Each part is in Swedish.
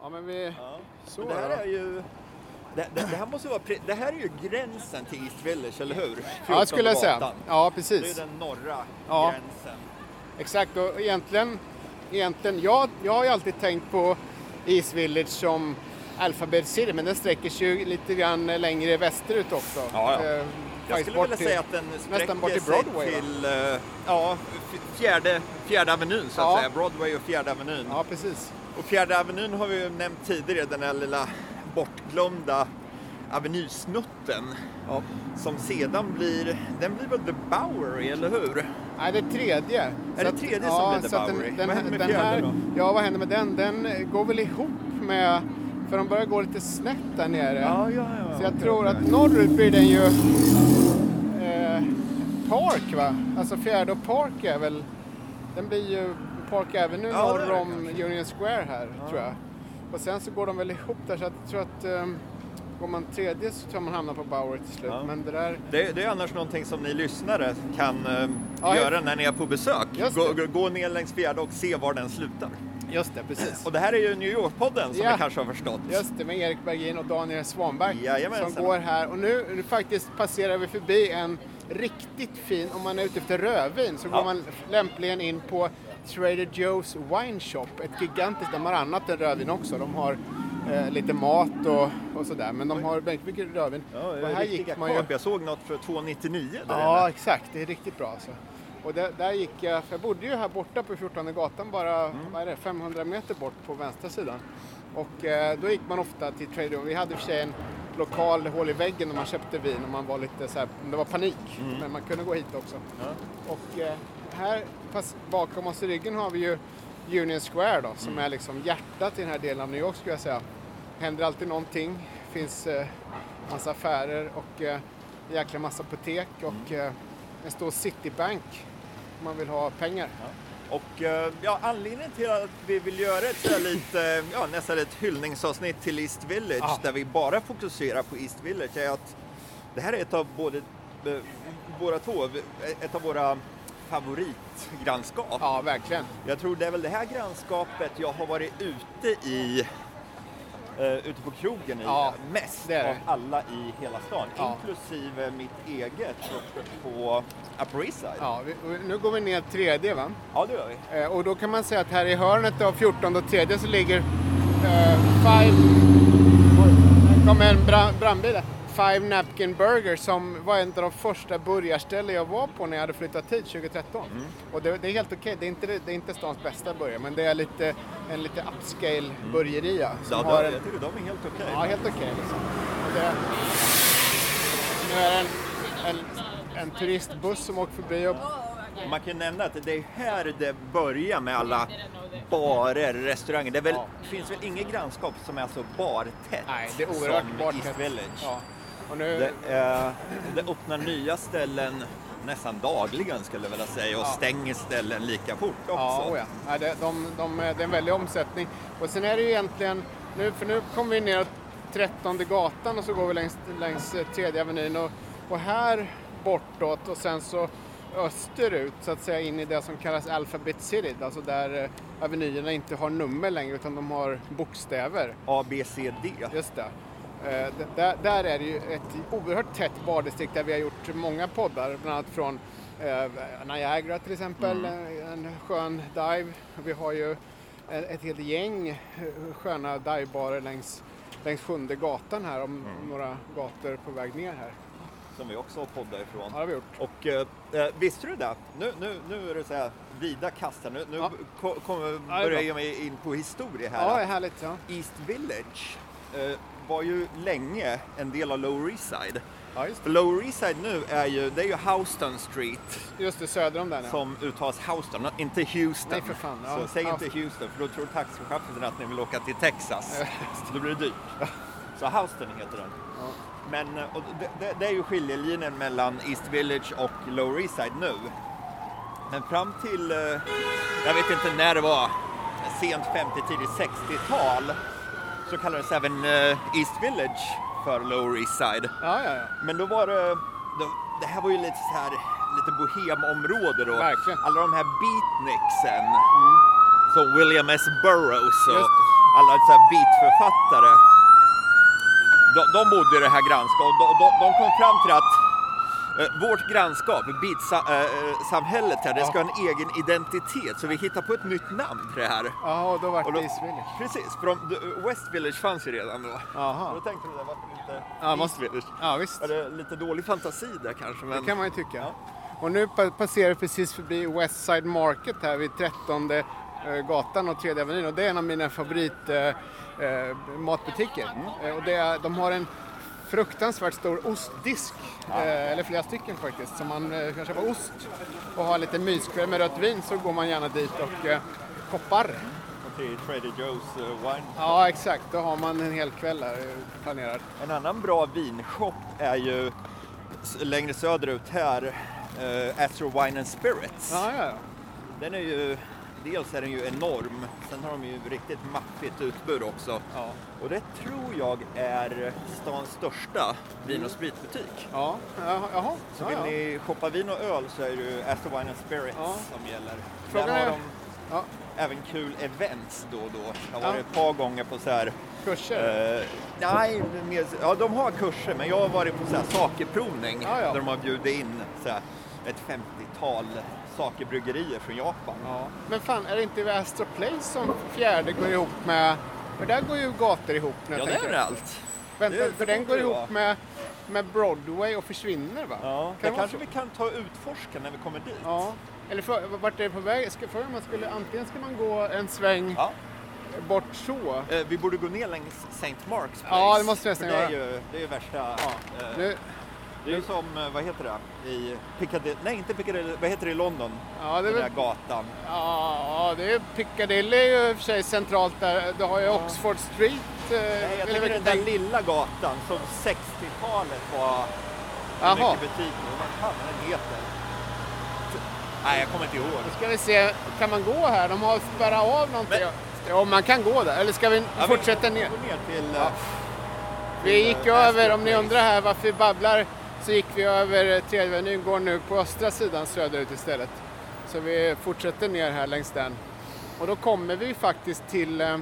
Ja, men vi... Så Men det här är ju... Det, det, det här måste vara... Det här är ju gränsen till East Village, eller hur? Ja, skulle jag säga. 14 gatan. Ja, Det är precis. den norra Ja. gränsen. Exakt, och egentligen, egentligen jag, jag har ju alltid tänkt på East Village som Alphabet City, men den sträcker sig ju lite grann längre västerut också. Ja, ja. Eh, Jag skulle vilja till- säga att den sträcker till sig Broadway, va? till eh, ja, fjärde, fjärde avenyn så att Ja. säga. Broadway och fjärde avenyn. Ja, precis. Och fjärde avenyn har vi ju nämnt tidigare, den här lilla bortglömda avenysnutten. Ja. Som sedan blir, den blir väl The Bowery, eller hur? Nej, det är tredje. Är Så det att- tredje som ja, blir The att Bowery? Den, den, Vad händer med den här, då? Ja, vad händer med den? Den går väl ihop med, för de börjar gå lite snett där nere. Ja, ja, ja. Så jag okej, tror okej. att norrut blir den ju eh, Park va? Alltså fjärde och Park är väl, den blir ju Park Avenue Ja, norr om kanske. Union Square här tror jag. Och sen så går de väl ihop där så jag tror att eh, går man tredje så tror jag man hamnar på Bowery till slut. Ja. Men det där, Det, det är annars någonting som ni lyssnare kan eh, Ja, göra när ni är på besök. Gå, gå ner längs fjärde och se var den slutar. Just det, precis. Och det här är ju New York-podden som Ja. ni kanske har förstått. Just det, med Erik Bergin och Daniel Svanberg Jajamensan. som går här. Och nu, nu faktiskt passerar vi förbi en riktigt fin, om man är ute efter rödvin, så Ja. går man lämpligen in på Trader Joe's Wine Shop. Ett gigantiskt, de har annat än rödvin också. De har eh, lite mat och, och sådär, men de har väldigt mycket rödvin. Ja, och här gick man ju... Jag såg något för 2,99 där Ja, inne. exakt. Det är riktigt bra alltså. Och där, där gick jag, för jag bodde ju här borta på 14 gatan bara Mm. det, 500 meter bort på vänstra sidan. Och eh, då gick man ofta till Trader. Vi hade för sig en lokal hål i väggen när man köpte vin och man var lite så här, det var panik. Men man kunde gå hit också. Ja. Och eh, här pass, bakom oss i ryggen har vi ju Union Square då, som är liksom hjärtat i den här delen av New York skulle jag säga. Händer alltid någonting. finns eh, massa affärer och eh, jäkla massa apotek och eh, en stor Citibank om man vill ha pengar. Och eh, ja, anledningen till att vi vill göra ett så lite, ja, nästan ett hyllningsavsnitt till East Village Ja. där vi bara fokuserar på East Village är att det här är ett av både, eh, båda två, ett av våra favoritgrannskap. Ja, verkligen. Jag tror det är väl det här grannskapet jag har varit ute i eh, ute på krogen i Ja, mest det det. av alla i hela stan. Ja. Inklusive mitt eget på Upper East Side. Ja, vi, nu går vi ner tredje va? ja, det gör vi. Eh, och då kan man säga att här i hörnet av 14 och tredje så ligger eh, Five... Oj, kommer en bra, brandbil. Five Napkin Burger som var en av de första burgarställen jag var på när jag hade flyttat hit 2013. Och det, det är helt okej, det, är inte, det är inte stans bästa burgare men det är lite, en lite upscale burgeria. Som Ja, har en, jag tycker de är helt okej. ja, helt okej liksom. Och det, nu är det en, en, en turistbuss som åker förbi och Man kan nämna att det är här det börjar med alla barer, restauranger. Det, väl, Ja. finns väl inget grannskap som är så bartätt Nej, det är oerhört som bart. East Village. Ja. Och nu, Det, är, det öppnar nya ställen nästan dagligen skulle jag vilja säga och Ja. stänger ställen lika fort också. Ja, oh ja. ja det, de, de, det är en väldig omsättning. Och sen är det ju egentligen, nu, för nu kommer vi ner 13 gatan och så går vi längs, längs eh, tredje avenyn och, och här bortåt och sen så österut så att säga in i det som kallas Alphabet City, alltså där eh, avenyerna inte har nummer längre utan de har bokstäver. A, B, C, D. Just det. Eh, där, där är det ju ett oerhört tätt bardistrikt där vi har gjort många poddar, bland annat från eh, Niagara till exempel, eh, en skön dive. Vi har ju ett, helt gäng sköna divebarer längs, längs sjunde gatan här, om några gator på väg ner här. Som vi också har poddat ifrån. Ja, det har vi gjort. Och eh, visste du det? Nu, nu, nu är det så här vida kast här. Nu, nu Ja. ko- kommer Ja, börjar bra. jag mig in på historia Ja, här. det är härligt. Ja, East Village eh, var ju länge en del av Lower East Side. ja För Lower East Side nu är ju, det är ju Houston Street just det, söder om den ja. som uttalas Houston, inte Houston. Nej, för fan, ja. Så säg inte Houston. Houston för då tror taxichauffören att ni vill åka till Texas. Då blir det dyrt. Så Houston heter den. Ja. Men och det, det, det är ju skiljelinjen mellan East Village och Lower East Side nu. Men fram till, eh, jag vet inte när det var, sent 50, tidigt 60-tal så kallades även eh, East Village för Lower East Side. Ja, ja, ja. Men då var det, då, det här var ju lite så här, lite bohemområde då. Verkligen. Alla de här beatniksen, som William S. Burroughs och alla så här beatförfattare. De, de bodde i det här grannskapet och de, de, de kom fram till att vårt grannskap, beatsamhället här, det ska ha en egen identitet. Så vi hittar på ett nytt namn för det här. Jaha, och då vart det East Village. Precis, för de, West Village fanns ju redan då. Jaha. då tänkte vi, det, varför inte Ja, East måste- Village? Ja, visst. Det lite dålig fantasi där kanske? Men... Det kan man ju tycka. Ja. Och nu pa- passerar vi precis förbi West Side Market här vid 13 eh, gatan och 3 Avenyn och det är en av mina favorit eh, eh, matbutiker. Mm. Eh, och det är, de har en fruktansvärt stor ostdisk, eh, eller flera stycken faktiskt, så man eh, kan köpa ost och ha lite myskväll med rött vin så går man gärna dit och eh, koppar. Och till Trader Joe's eh, Wine. Ja exakt, då har man en hel kväll här eh, planerad. En annan bra vinshop är ju längre söderut här, Astro Wine and Spirits. Ja, ja, ja. Den är ju, dels är den ju enorm, sen har de ju riktigt maffigt utbud också. Ja. Och det tror jag är stans största vin och spritbutik. Ja, jaha. Så Ja, vill ja. ni shoppa vin och öl så är det ju Astro Wine and Spirits Ja. som gäller. Frågan Där har är- de Ja, även kul events då och då. Jag har Ja. varit ett par gånger på så här kurser. Eh, nej, mer, ja, de har kurser, men jag har varit på så här sakerprovning Ja, ja. där de har bjudit in så här, ett 50-tal sakerbryggerier från Japan. Ja. Men fan, är det inte Astra Place som fjärde går ihop med... För där går ju gator ihop nu. Ja, det är jag. allt. Vänta, det- för den går ihop med, med Broadway och försvinner va? Ja, Kan det kanske vi kan ta och utforska när vi kommer dit. Ja. Eller för, vart är det på väg? Ska, för man skulle, antingen ska man gå en sväng Ja. bort så. Eh, vi borde gå ner längs St. Mark's Place. Ja, det måste vi nästan det är göra. ju det är värsta... eh, Nu, det är som, eh, vad heter det, i Piccadilly, nej inte Piccadilly, vad heter det i London? ja, det är Den där väl, gatan. ja, det är Piccadilly är ju i och för sig centralt där. Du har ju Oxford Street. Eh, Nej, jag tänker den där lilla gatan som 60-talet var Jaha. mycket butiker. Vad fan den heter? Nej, jag kommer inte ihåg. Då ska vi se, kan man gå här? De har spärrat av någonting. Men- Ja, man kan gå där. Eller ska vi Ja, fortsätta vi ner? ner till... Ja. eh, Vi gick över, om ni undrar här varför vi babblar, så gick vi över tredje avenyn, går nu på östra sidan söderut istället. Så vi fortsätter ner här längs den. Och då kommer vi faktiskt till, eh,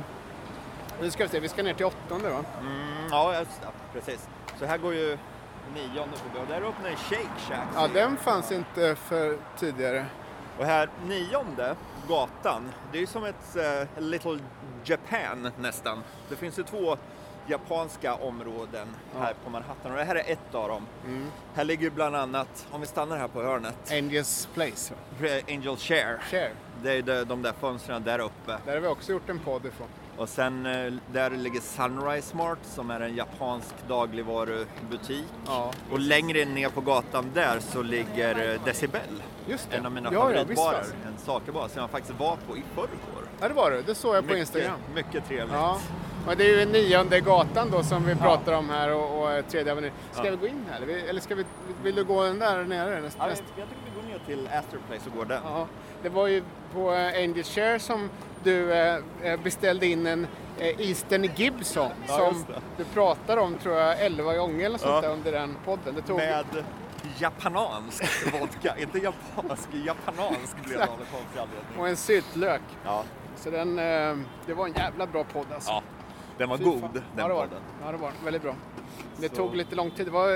nu ska vi se, vi ska ner till åttonde va? Mm, ja, precis. Så här går ju nionde förbi och där öppnar en Shake Shack. Ja, den fanns inte för tidigare. Och här nionde gatan, det är ju som ett eh, Little Japan nästan. Det finns ju två japanska områden här på Manhattan och det här är ett av dem. Mm. Här ligger bland annat, om vi stannar här på hörnet, Angels Place. va? Angel Share. Share. Det är de, där fönstren där uppe. Där har vi också gjort en podd ifrån. Och sen eh, där ligger Sunrise Mart som är en japansk dagligvarubutik. Ja, Och längre ner på gatan där så ligger eh, Decibel. just det. En av mina ja, ja, favoritbarer. det. en sakerbar som jag faktiskt var på i förrgår. Ja, det var det. Det såg jag på mycket, Instagram. Mycket trevligt. Ja, och det är ju nionde gatan då som vi pratar om här och, och eh, tredje avenyn. Ska Ja. vi gå in här eller, ska vi, vill du gå den där nere? Näst, Ja, jag, jag tycker vi går ner till Astor Place och går den. Ja, det var ju på eh, Angel Share som du eh, beställde in en Eastern Gibson som du pratar om tror jag 11 gånger eller sånt där under den podden. Det tog Med japanansk vodka. Inte japansk, japanansk blev det av någon konstig anledning. och en syltlök. Ja, Så den, det var en jävla bra podd alltså. ja. Den var Fy god, fan. den ja, det var, podden. Ja, det var väldigt bra. Det Så- Mm. tog lite lång tid. Det var,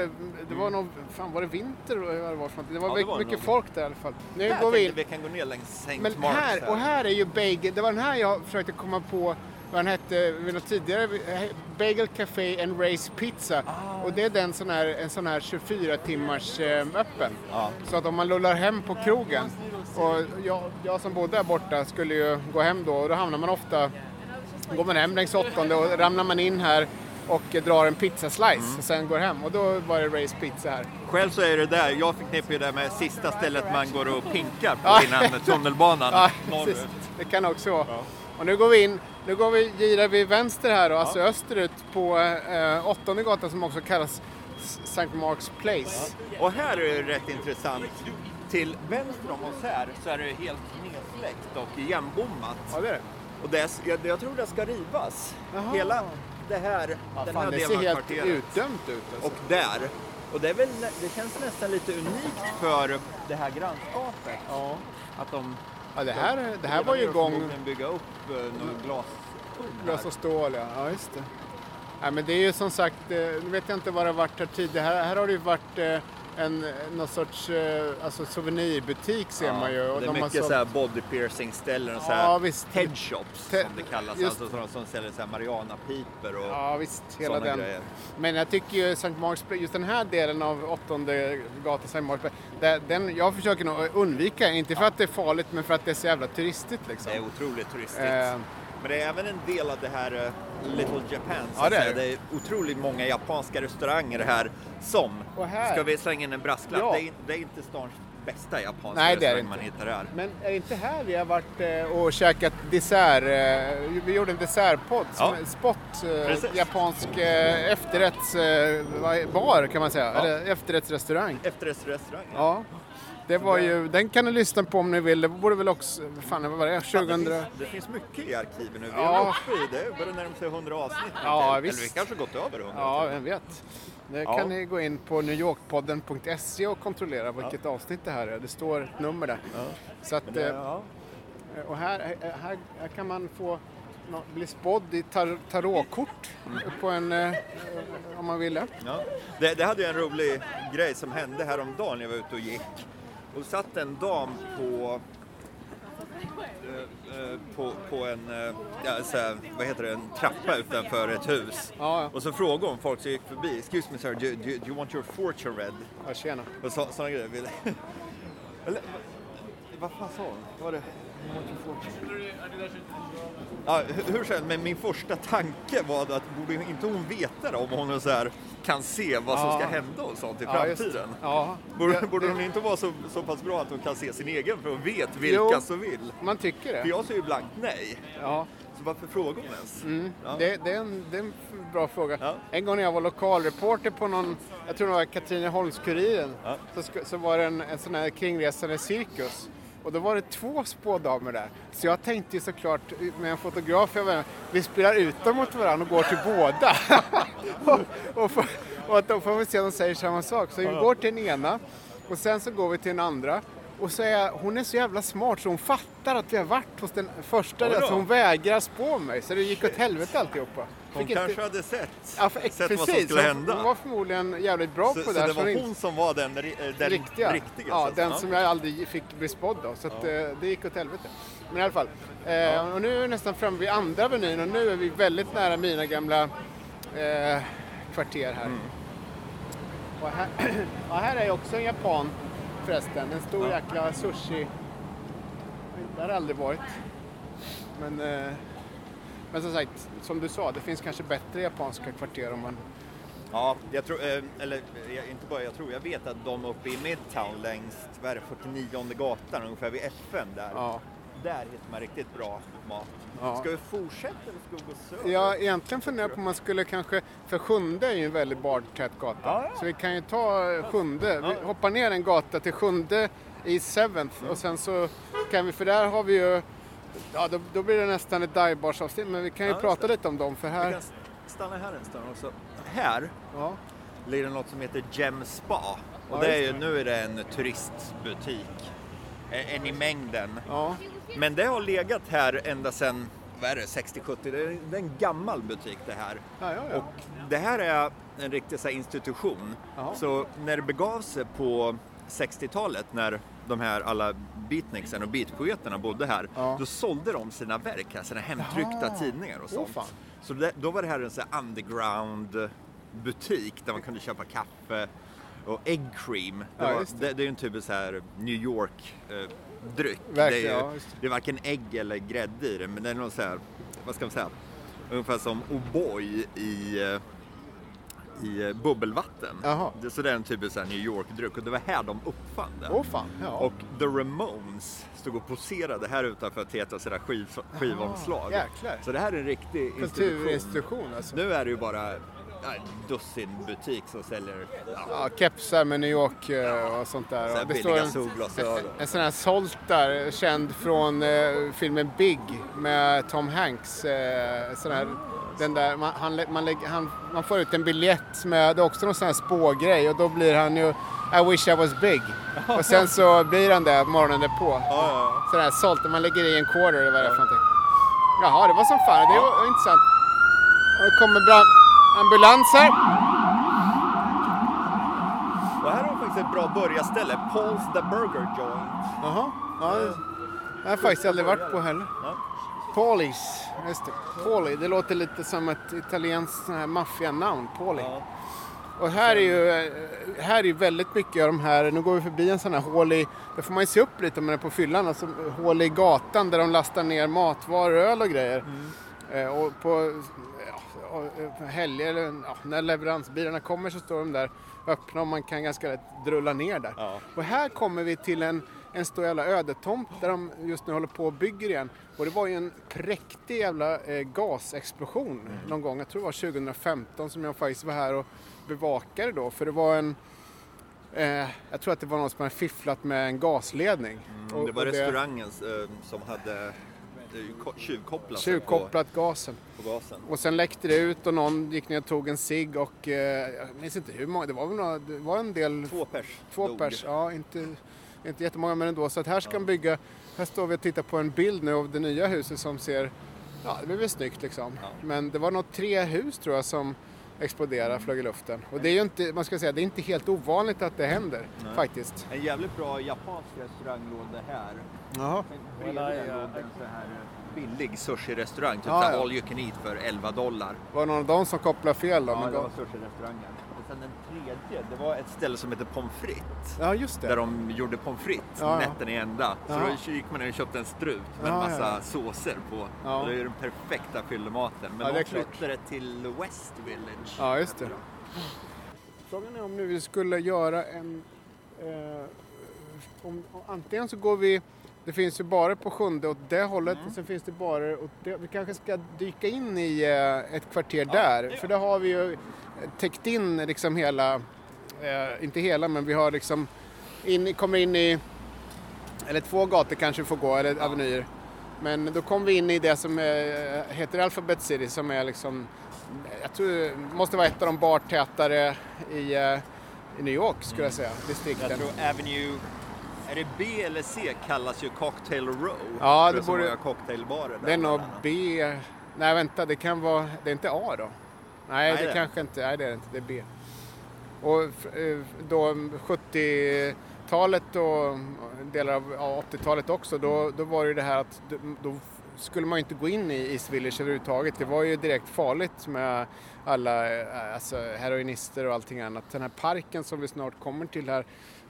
det var nog, fan var det vinter? Det var, för det var, Ja, det mycket, var mycket nog. folk där i alla fall. Nu Här går vi in. vi kan gå ner längs St. Men Mark's här, och här är ju Bagel, det var den här jag försökte komma på vad den hette vid något tidigare, Bagel Café and Race Pizza. Ah. Och det är den sån här, en sån här 24 timmars eh, öppen. Ja. Så att om man lullar hem på krogen och jag, jag som bodde där borta skulle ju gå hem då och då hamnar man ofta, går man hem längs åttonde och ramlar man in här och drar en pizzaslice Mm. och sen går hem och då var det Race Pizza här. Själv så är det där, jag förknippar ju det med sista stället man går och pinkar på Ja. innan tunnelbanan Ja, norrut. Det kan också vara. Ja. Och nu går vi in, nu går vi, girar vi vänster här, då, alltså österut på eh, åttonde gatan som också kallas St. Mark's Place. Och här är det rätt intressant. Till vänster om oss här så är det helt nedsläckt och igenbommat. Ja, det är det. Och det, jag, jag tror det ska rivas. Jaha. Hela det här, Ja, den fan, här det delen ser helt utdömt ut. Alltså. Och där. Och det, väl, det känns nästan lite unikt för det här grannskapet. ja. Att de Ja, det här, det här var ju igång bygga upp uh, någon glastull glas och stål, ja. ja just det. Ja, men det är ju som sagt, eh, nu vet jag inte vad det har varit här tidigare. Här, här har det ju varit eh, en, någon sorts eh, alltså souvenirbutik ser man ju. Och det är mycket sålt- så här body piercing ställen och så Ja, här visst. headshops Te- som det kallas. just- Alltså sådana som säljer så här marijuanapiper och Ja visst, hela den. grejer. Men jag tycker ju Sankt Marksberg, just den här delen av åttonde gatan Sankt Marksberg, där- den, jag försöker nog undvika, inte för att det är farligt men för att det är så jävla turistigt liksom. Det är otroligt turistigt. Eh. Men det är även en del av det här eh, Little Japan. Så Ja, det är säga. det. är otroligt många japanska restauranger här som, här- ska vi slänga in en brasklapp, Ja. det, är, det är inte stans bästa japanska Nej, det är det man hittar här. Men är det inte här vi har varit eh, och käkat dessert? eh, Vi gjorde en dessertpodd, som Ja. spot, Precis. japansk efterrättsbar kan man säga, Ja. eller efterrättsrestaurang. Efterrättsrestaurang. Ja. Det var ju, den kan ni lyssna på om ni vill. Det borde väl också, fan vad var det, Fan, 2000? Det, finns, det finns mycket i arkiven nu. Vi Ja. är uppe i det, börjar närma sig 100 avsnitt. Ja, Eller vi kanske gått över 100. Ja, vem vet. Det Ja. kan ni gå in på newyorkpodden.se och kontrollera vilket avsnitt det här är. Det står ett nummer där. Så att, det, eh, ja. och här, här, här kan man få bli spådd i tar, tarotkort på en, eh, om man ville. Ja. Det, det hade ju en rolig grej som hände häromdagen när jag var ute och gick. Och satt en dam på eh, eh, på, på en, eh, ja, här, vad heter det, en trappa utanför ett hus. Ja, ja. Och så frågade hon folk som gick förbi, excuse me sir, do, do, do you want your fortune read? ja tjena. Och så, sådana grejer. Eller, vad fan sa hon? Var det? Ja, hur- helst, men min första tanke var då att borde inte hon veta det om hon så här kan se vad som Ja. ska hända och sånt i Ja, framtiden? Ja. Borde, borde hon inte vara så, så pass bra att hon kan se sin egen för hon vet vilka Jo. som vill? Man tycker För det. jag säger ju blankt nej. Ja. Så varför frågar hon ens? Mm. Ja. Det, det, är en, det är en bra fråga. Ja. En gång när jag var lokalreporter på någon, jag tror det var Katrineholms-Kuriren, så, så var det en, en sån här kringresande cirkus. Och då var det två spådamer där. Så jag tänkte ju såklart med en fotograf, jag menar, vi spelar ut dem mot varandra och går till båda. och, och, får- och att då får vi se om de säger samma sak. Så vi går till den ena och sen så går vi till den andra. Och så är, hon är så jävla smart så hon fattar att vi har varit hos den första där, så hon vägrar spå mig. Så det gick åt helvete alltihopa. Hon Fick inte- kanske hade sett, Ja, för, sett precis. vad som skulle hända. Hon var förmodligen jävligt bra så, på så det. det så var hon som var den, eh, den riktiga. riktiga ja, så- den som jag aldrig fick bli spådd av. Så att, eh, det gick åt helvete. Men i alla fall. Eh, och nu är vi nästan framme vid andra avenyn och nu är vi väldigt nära mina gamla eh, kvarter här. Mm. Och här, ja, här är också en japan förresten. En stor Ja. jäkla sushi. Det har aldrig varit. Men, eh, men som sagt, som du sa, det finns kanske bättre japanska kvarter om man Ja, jag tror, eh, eller jag- inte bara jag tror, jag vet att de uppe i Midtown längs, vad är det, 49 gatan, ungefär vid FN där. Ja. Där hittar man riktigt bra mat. Ja. Ska vi fortsätta eller ska vi gå söder? Ja, egentligen funderar jag på om man skulle kanske, för sjunde är ju en väldigt bartät gata. Ja, ja. Så vi kan ju ta eh, sjunde, vi hoppar ner en gata till sjunde i Seventh och sen så kan vi, för där har vi ju, ja då, då blir det nästan ett dive avsnitt men vi kan ju prata lite om dem för Vi här, kan stanna här en stund också. Här ja, ligger det något som heter Gem Spa. Och det är ju, nu är det en turistbutik. En i mängden. ja, Men det har legat här ända sedan, vad är det, 60-70? Det är det är en gammal butik det här. ja, ja, ja. Och det här är en riktig så här, institution. Jaha. Så när det begav sig på 60-talet när de här alla beatniksen och beatpoeterna bodde här, Ja. då sålde de sina verk här, sina hemtryckta Jaha. tidningar och sånt. fan. så det, då var det här en så här underground butik där man kunde köpa kaffe och egg cream. Det, Ja, var, det. det. Det, är ju en typisk så här New York eh, det, är ju, ja, det. är varken ägg eller grädde i det, men det är någon så här, vad ska man säga, ungefär som O'boy i eh, i eh, bubbelvatten. Det, så det är en typisk så här New York-dryck och det var här de uppfann den. Åh fan, ja. Och The Ramones stod och poserade här utanför sina skiv, skivomslag. jäklar. Så det här är en riktig institution. Kulturinstitution alltså. Nu är det ju bara dussin butik som säljer ja, Ja, kepsar med New York eh, och sånt där. så det står en. En sån här Solt där, känd från eh, filmen Big med Tom Hanks. Eh, sån här Den där, man, han, man, han, man får ut en biljett med, det är också någon sån här spågrej och då blir han ju I wish I was big. Och sen så blir han det morgonen därpå. Ja, ja, Sån här sålt, man lägger i en quarter eller vad det är för någonting. Jaha, det var som fan, det var intressant. Och det kommer bra ambulans här. ja. Och här har vi faktiskt ett bra börjarställe. Paul's the Burger Joint. Jaha, ja, det har jag faktiskt aldrig varit på heller. Ja. Paulis, just det. Pauli, det låter lite som ett italienskt maffianamn, Pauli. Ja. Och här är ju här är väldigt mycket av de här, nu går vi förbi en sån här hål i, där får man ju se upp lite om man är på fyllan, alltså hål i gatan där de lastar ner matvaror, öl och grejer. Eh, och på helger, eller ja, när leveransbilarna kommer så står de där öppna och man kan ganska lätt drulla ner där. Ja. Och här kommer vi till en, en stor jävla ödetomt där de just nu håller på och bygger igen. Och det var ju en präktig jävla eh, gasexplosion någon gång, jag tror det var 2015 som jag faktiskt var här och bevakade då. För det var en, eh, jag tror att det var någon som hade fifflat med en gasledning. Mm, det var restaurangen eh, som hade eh, ko- tjuvkopplat Tjuvkopplat gasen. På, på gasen. Och sen läckte det ut och någon gick ner och tog en cigg och eh, jag minns inte hur många, det var väl några, det var en del Två pers Två dog. pers, ja inte, inte jättemånga men ändå. Så att här ska de bygga, här står vi och tittar på en bild nu av det nya huset som ser, ja det blir väl snyggt liksom. Ja. Men det var nog tre hus tror jag som exploderade, flög i luften. Och det är ju inte, man ska säga, det är inte helt ovanligt att det händer Nej. faktiskt. En jävligt bra japansk restaurang låg det här. Jaha. Bredvid den låg en så här billig sushi-restaurang, typ Ja, ja. all you can eat för 11 dollar. Var det någon av dem som kopplade fel då? Ja, det var sushi-restaurangen. Sen den tredje, det var ett ställe som heter Pommes frites. ja just Där det. de gjorde pommes frites Ja, ja. nätten i ända. Så Jaha. då gick man ner och köpte en strut med en Ja, massa ja. såser på. Ja. Det är den perfekta fyllematen. Men Ja, det de flyttade till West Village. Ja, just det. Frågan är om nu vi skulle göra en... Eh, om, om, antingen så går vi... Det finns ju barer på sjunde åt det hållet Mm. och sen finns det barer åt det. Vi kanske ska dyka in i eh, ett kvarter det där. För där har vi ju täckt in liksom hela... Eh, inte hela men vi har liksom... In, kommer in i... Eller två gator kanske får gå, eller avenyer. Men då kommer vi in i det som eh, heter Alphabet City som är liksom, jag tror måste vara ett av de bartätare i, eh, i New York skulle jag säga, distrikten. Jag tror Avenue, är det B eller C kallas ju Cocktail Row. Ja, det borde- många cocktailbarer där. Det är nog. B, nej vänta det kan vara, det är inte A då? Nej, Nej, det det- kanske inte, nej det är det inte, det är B. Och eh, då 70-talet och delar av ja, 80-talet också, då, då var det ju det här att då, skulle man ju inte gå in i East Village överhuvudtaget. Det var ju direkt farligt med alla eh, alltså, heroinister och allting annat. Den här parken som vi snart kommer till här,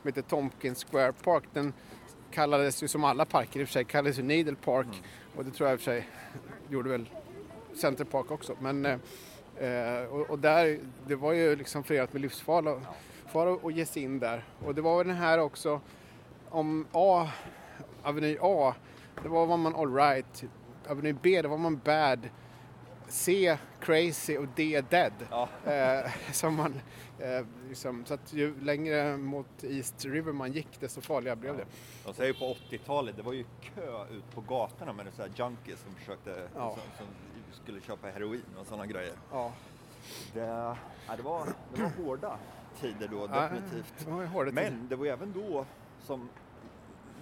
som heter Tompkins Square Park, den kallades ju som alla parker i och för sig, kallades ju Needle Park. Och det tror jag i och för sig gjorde väl Center Park också. Men, eh, och, och där, det var ju liksom förenat med livsfara fara att ge sig in där. Och det var väl den här också, om A, Aveny A, det var var man alright. Aveny B, det var man bad. C, crazy och D, dead. Ja. Eh, som man, eh, liksom, så att ju längre mot East River man gick desto farligare blev det. De säger på 80-talet, det var ju kö ut på gatorna med så här junkies som försökte, Ja. som, som skulle köpa heroin och sådana grejer. Ja. Det, ja, det, var, det var hårda tider då, Ja, definitivt. det hårda. Men det var även då som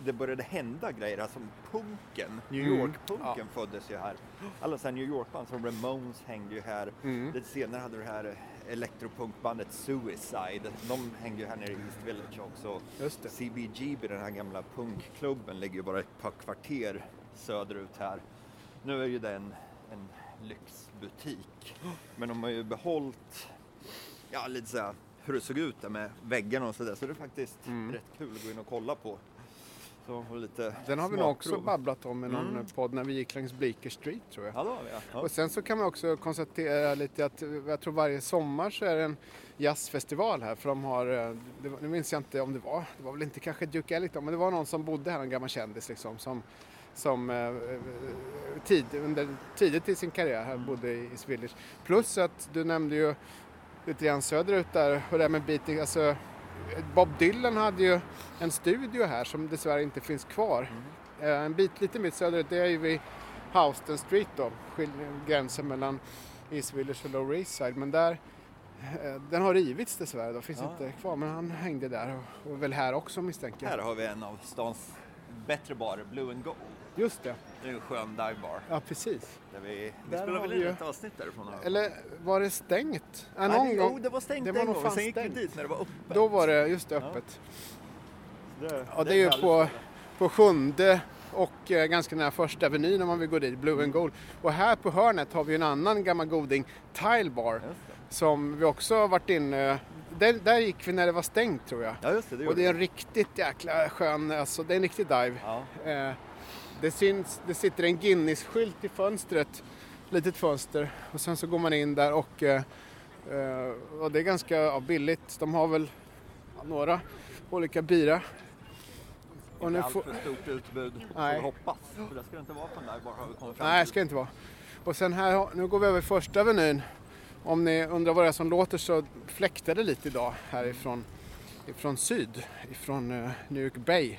det började hända grejer, alltså punken, New Mm. York-punken föddes ju här. Alla så här New York-band som Ramones hängde ju här. Mm. Lite senare hade du det här elektropunkbandet Suicide, de hängde ju här nere i East Village också. Just det. CBGB, den här gamla punkklubben, ligger ju bara ett par kvarter söderut här. Nu är ju det en, lyxbutik, men de har ju behållit ja, lite så här, hur det såg ut där med väggarna och sådär. Så det är faktiskt Mm. rätt kul att gå in och kolla på. Så, lite Den har vi nog också babblat om i någon Mm. podd när vi gick längs Bleecker Street tror jag. Ja. Ja. Ja. Och sen så kan man också konstatera lite att eh, jag tror varje sommar så är det en jazzfestival här för de har, eh, det, nu minns jag inte om det var, det var väl inte kanske Duke Ellington men det var någon som bodde här, en gammal kändis liksom som, som eh, tid, under, tidigt i sin karriär här bodde i, Swedish. Plus att du nämnde ju lite grann söderut där och det här med beating, alltså Bob Dylan hade ju en studio här som dessvärre inte finns kvar. Eh, En bit lite mer söderut, det är ju vid Houston Street då, gränsen mellan East Village och Lower East Side. Men där, eh, den har rivits dessvärre då, finns Ja. inte kvar. Men han hängde där och, och väl här också misstänker jag. Här har vi en av stans bättre barer, Blue and Gold. Just det, Det är en skön divebar. ja precis. Där vi, vi Där spelar har väl vi in ju- ett avsnitt därifrån? här. Eller var det stängt? Ja, Nej, någon det, gång. Jo, det var stängt Det var en nog gång. fan Sen gick vi stängt. dit när det var öppet. Då var det just det, öppet. Det, Ja, det är ju på, på sjunde och eh, ganska nära första avenyn om man vill gå dit, Blue and Gold. Och här på hörnet har vi en annan gammal goding, Tile Bar, Just det. som vi också har varit inne där, där gick vi när det var stängt tror jag. Ja, just det. det Och gjorde det är vi. en riktigt jäkla skön, alltså det är en riktig dive. Ja. Eh, det, syns, det sitter en Guinness-skylt i fönstret, litet fönster. Och sen så går man in där och, eh, eh, och det är ganska billigt. De har väl några olika bira. Och nu Inte får, för stort utbud, Nej. hoppas. För det ska det inte vara på en divebar har vi kommit fram nej, till. ska det inte vara. Och sen här, nu går vi över första avenyn. Om ni undrar vad det är som låter så fläktar det lite idag härifrån ifrån syd, ifrån eh, New York Bay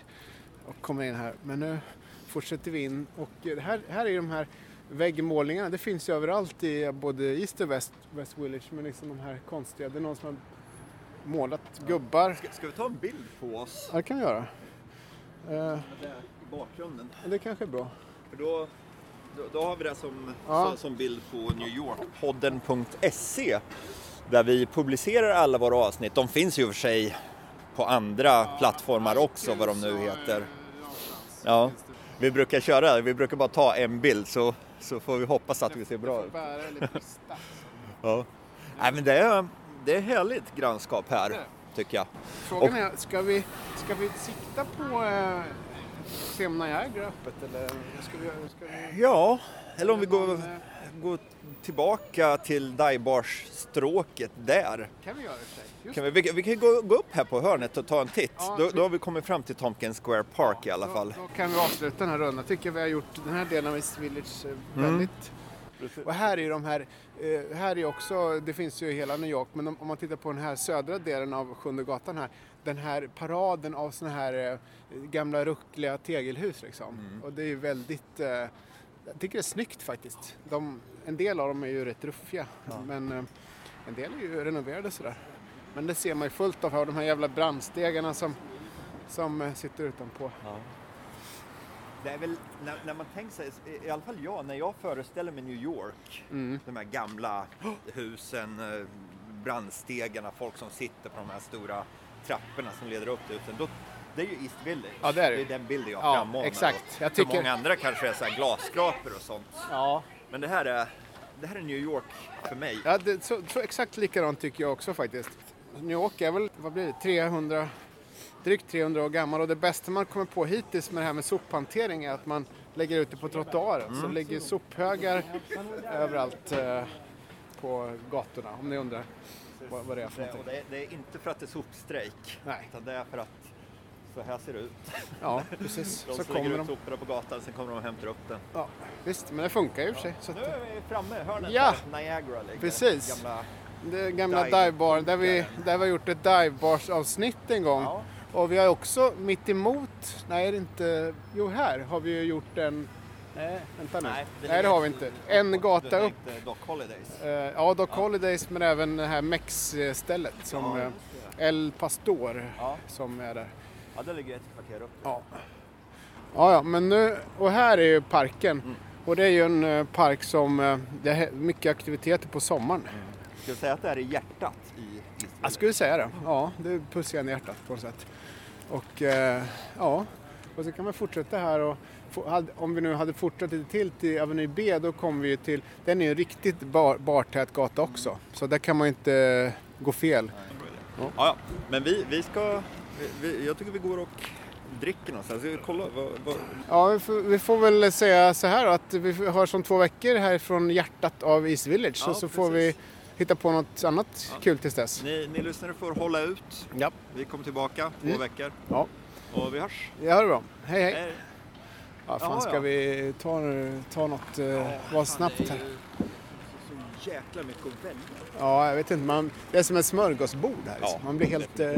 och kommer in här. Men nu fortsätter vi in och eh, här, här är de här väggmålningarna. Det finns ju överallt i både East och West, West Village men liksom de här konstiga. Det är någon som har målat gubbar. Ska, ska vi ta en bild på oss Ja, det kan vi göra. Eh, där i bakgrunden? det kanske är bra. För då, då, då har vi det som, Ja. som, som bild på newyorkpodden.se där vi publicerar alla våra avsnitt. De finns ju för sig på andra plattformar också, vad de nu heter. Ja, vi brukar köra, vi brukar bara ta en bild så, så får vi hoppas att vi ser bra ut. Ja. Nej, men det är, det är härligt grannskap här, tycker jag. Frågan är, ska vi, ska vi sikta på eh, Sem Niagara öppet eller ska vi, ska vi Ja, eller om vi går, går tillbaka till Dajbars-stråket där. kan vi göra det Kan vi, vi, kan- gå, gå upp här på hörnet och ta en titt. Ja, då, då har vi kommit fram till Tompkins Square Park i alla då, fall. Då kan vi avsluta den här rundan. Tycker vi har gjort den här delen av East Village eh, Mm. väldigt... Och här är ju de här, eh, här är också, det finns ju i hela New York, men om, man tittar på den här södra delen av Sjunde gatan här, den här paraden av såna här eh, gamla ruckliga tegelhus liksom. Mm. Och det är ju väldigt, jag tycker det är snyggt faktiskt. De, en del av dem är ju rätt ruffiga, men eh, en del är ju renoverade sådär. Men det ser man ju fullt av här, de här jävla brandstegarna som, som eh, sitter utanpå. Det är väl, när, när man tänker sig, i- i alla fall jag, när jag föreställer mig New York, Mm. de här gamla husen, eh, brandstegarna, folk som sitter på de här stora trapporna som leder upp till husen. Då, det är ju East Village. Ja, det är det. det är den bilden jag Ja, frammanar. exakt. Jag För tycker- många andra kanske är så här glasskrapor och sånt. Ja, Men det här är, det här är New York för mig. Ja, det, så, så exakt likadant tycker jag också faktiskt. New York är väl, vad blir det, 300, drygt 300 år gammal och det bästa man kommer på hittills med det här med sophantering är att man lägger ut det på trottoaren. Så det ligger sophögar överallt eh, på gatorna om ni undrar vad, vad det är för någonting. det, det är inte för att det är sopstrejk, Nej. utan det är för att så här ser det ut. Ja, precis. De Så kommer ut de. soporna på gatan, sen kommer de och hämtar upp den. Ja, visst, men det funkar ju i och för sig. Så Nu att, är vi framme, hörnet Ja. där Niagara ligger. Precis. Gamla, det gamla Dive. divebar, där vi, där vi har gjort ett divebars avsnitt en gång. ja. Och vi har också mitt emot, nej det är inte, jo här har vi ju gjort en, nej vänta nu, Nej, nej, det det, har vi inte. En gata upp, tänkte Doc Holidays. eh, ja Doc Holidays men även det här Mex-stället som Ja, eh, det. El Pastor Ja. som är där. Ja, det ligger ett kvarter upp. Ja. Ja, ja, men nu, och här är ju parken. Mm. Och det är ju en eh, park som, eh, det är mycket aktiviteter på sommaren. Ska vi säga att det här är hjärtat i East Jag skulle säga det. Ja, det pussar i hjärtat på något sätt. Och eh, ja, och så kan man fortsätta här och om vi nu hade fortsatt lite till till Avenue B då kommer vi ju till, den är ju en riktigt bar, bartät gata också. Så där kan man ju inte gå fel. Ja, ja. Men vi, vi ska, vi, jag tycker vi går och dricker någonstans. Ska vi kolla vad, vad, Ja, vi får, vi får väl säga så här att vi har som två veckor härifrån hjärtat av East Village. Ja, så, så får vi hitta på något annat Ja. kul tills dess. ni, ni lyssnare får hålla ut. Ja, Vi kommer tillbaka två Mm. veckor ja. och vi hörs. det har det bra. Hej hej! Hej. Ja, fan, Jaha, ska ja. vi ta, ta något, eh, vara Fan, snabbt här? Så jäkla mycket att välja. Ja, jag vet inte. Man, det är som ett smörgåsbord här. Ja. liksom. Man blir helt... Eh,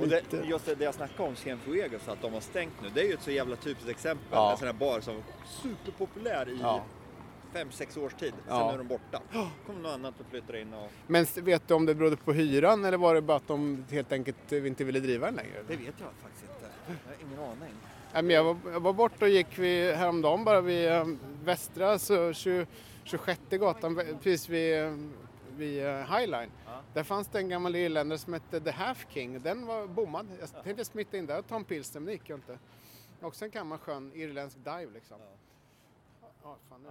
Och det, just det, det jag snackade om Cienfuegos, att de har stängt nu, det är ju ett så jävla typiskt exempel. Ja. En sån här bar som var superpopulär i Ja. fem, sex års tid. Sen Ja. är de borta. kom något annat och flyttar in och... Men vet du om det berodde på hyran eller var det bara att de helt enkelt eh, inte ville driva den längre? Det vet jag faktiskt inte. Jag har ingen aning. Jag, var, jag var borta och gick vid, häromdagen bara vid eh, västra, så 20, 26 gatan, precis vid, eh, vid Highline. Där fanns det en gammal irländare som hette The Half King. Den var bommad. Jag tänkte smita in där och ta en pilsner men det gick ju inte. Också en gammal skön irländsk dive liksom. Ja. Ja, fan nu.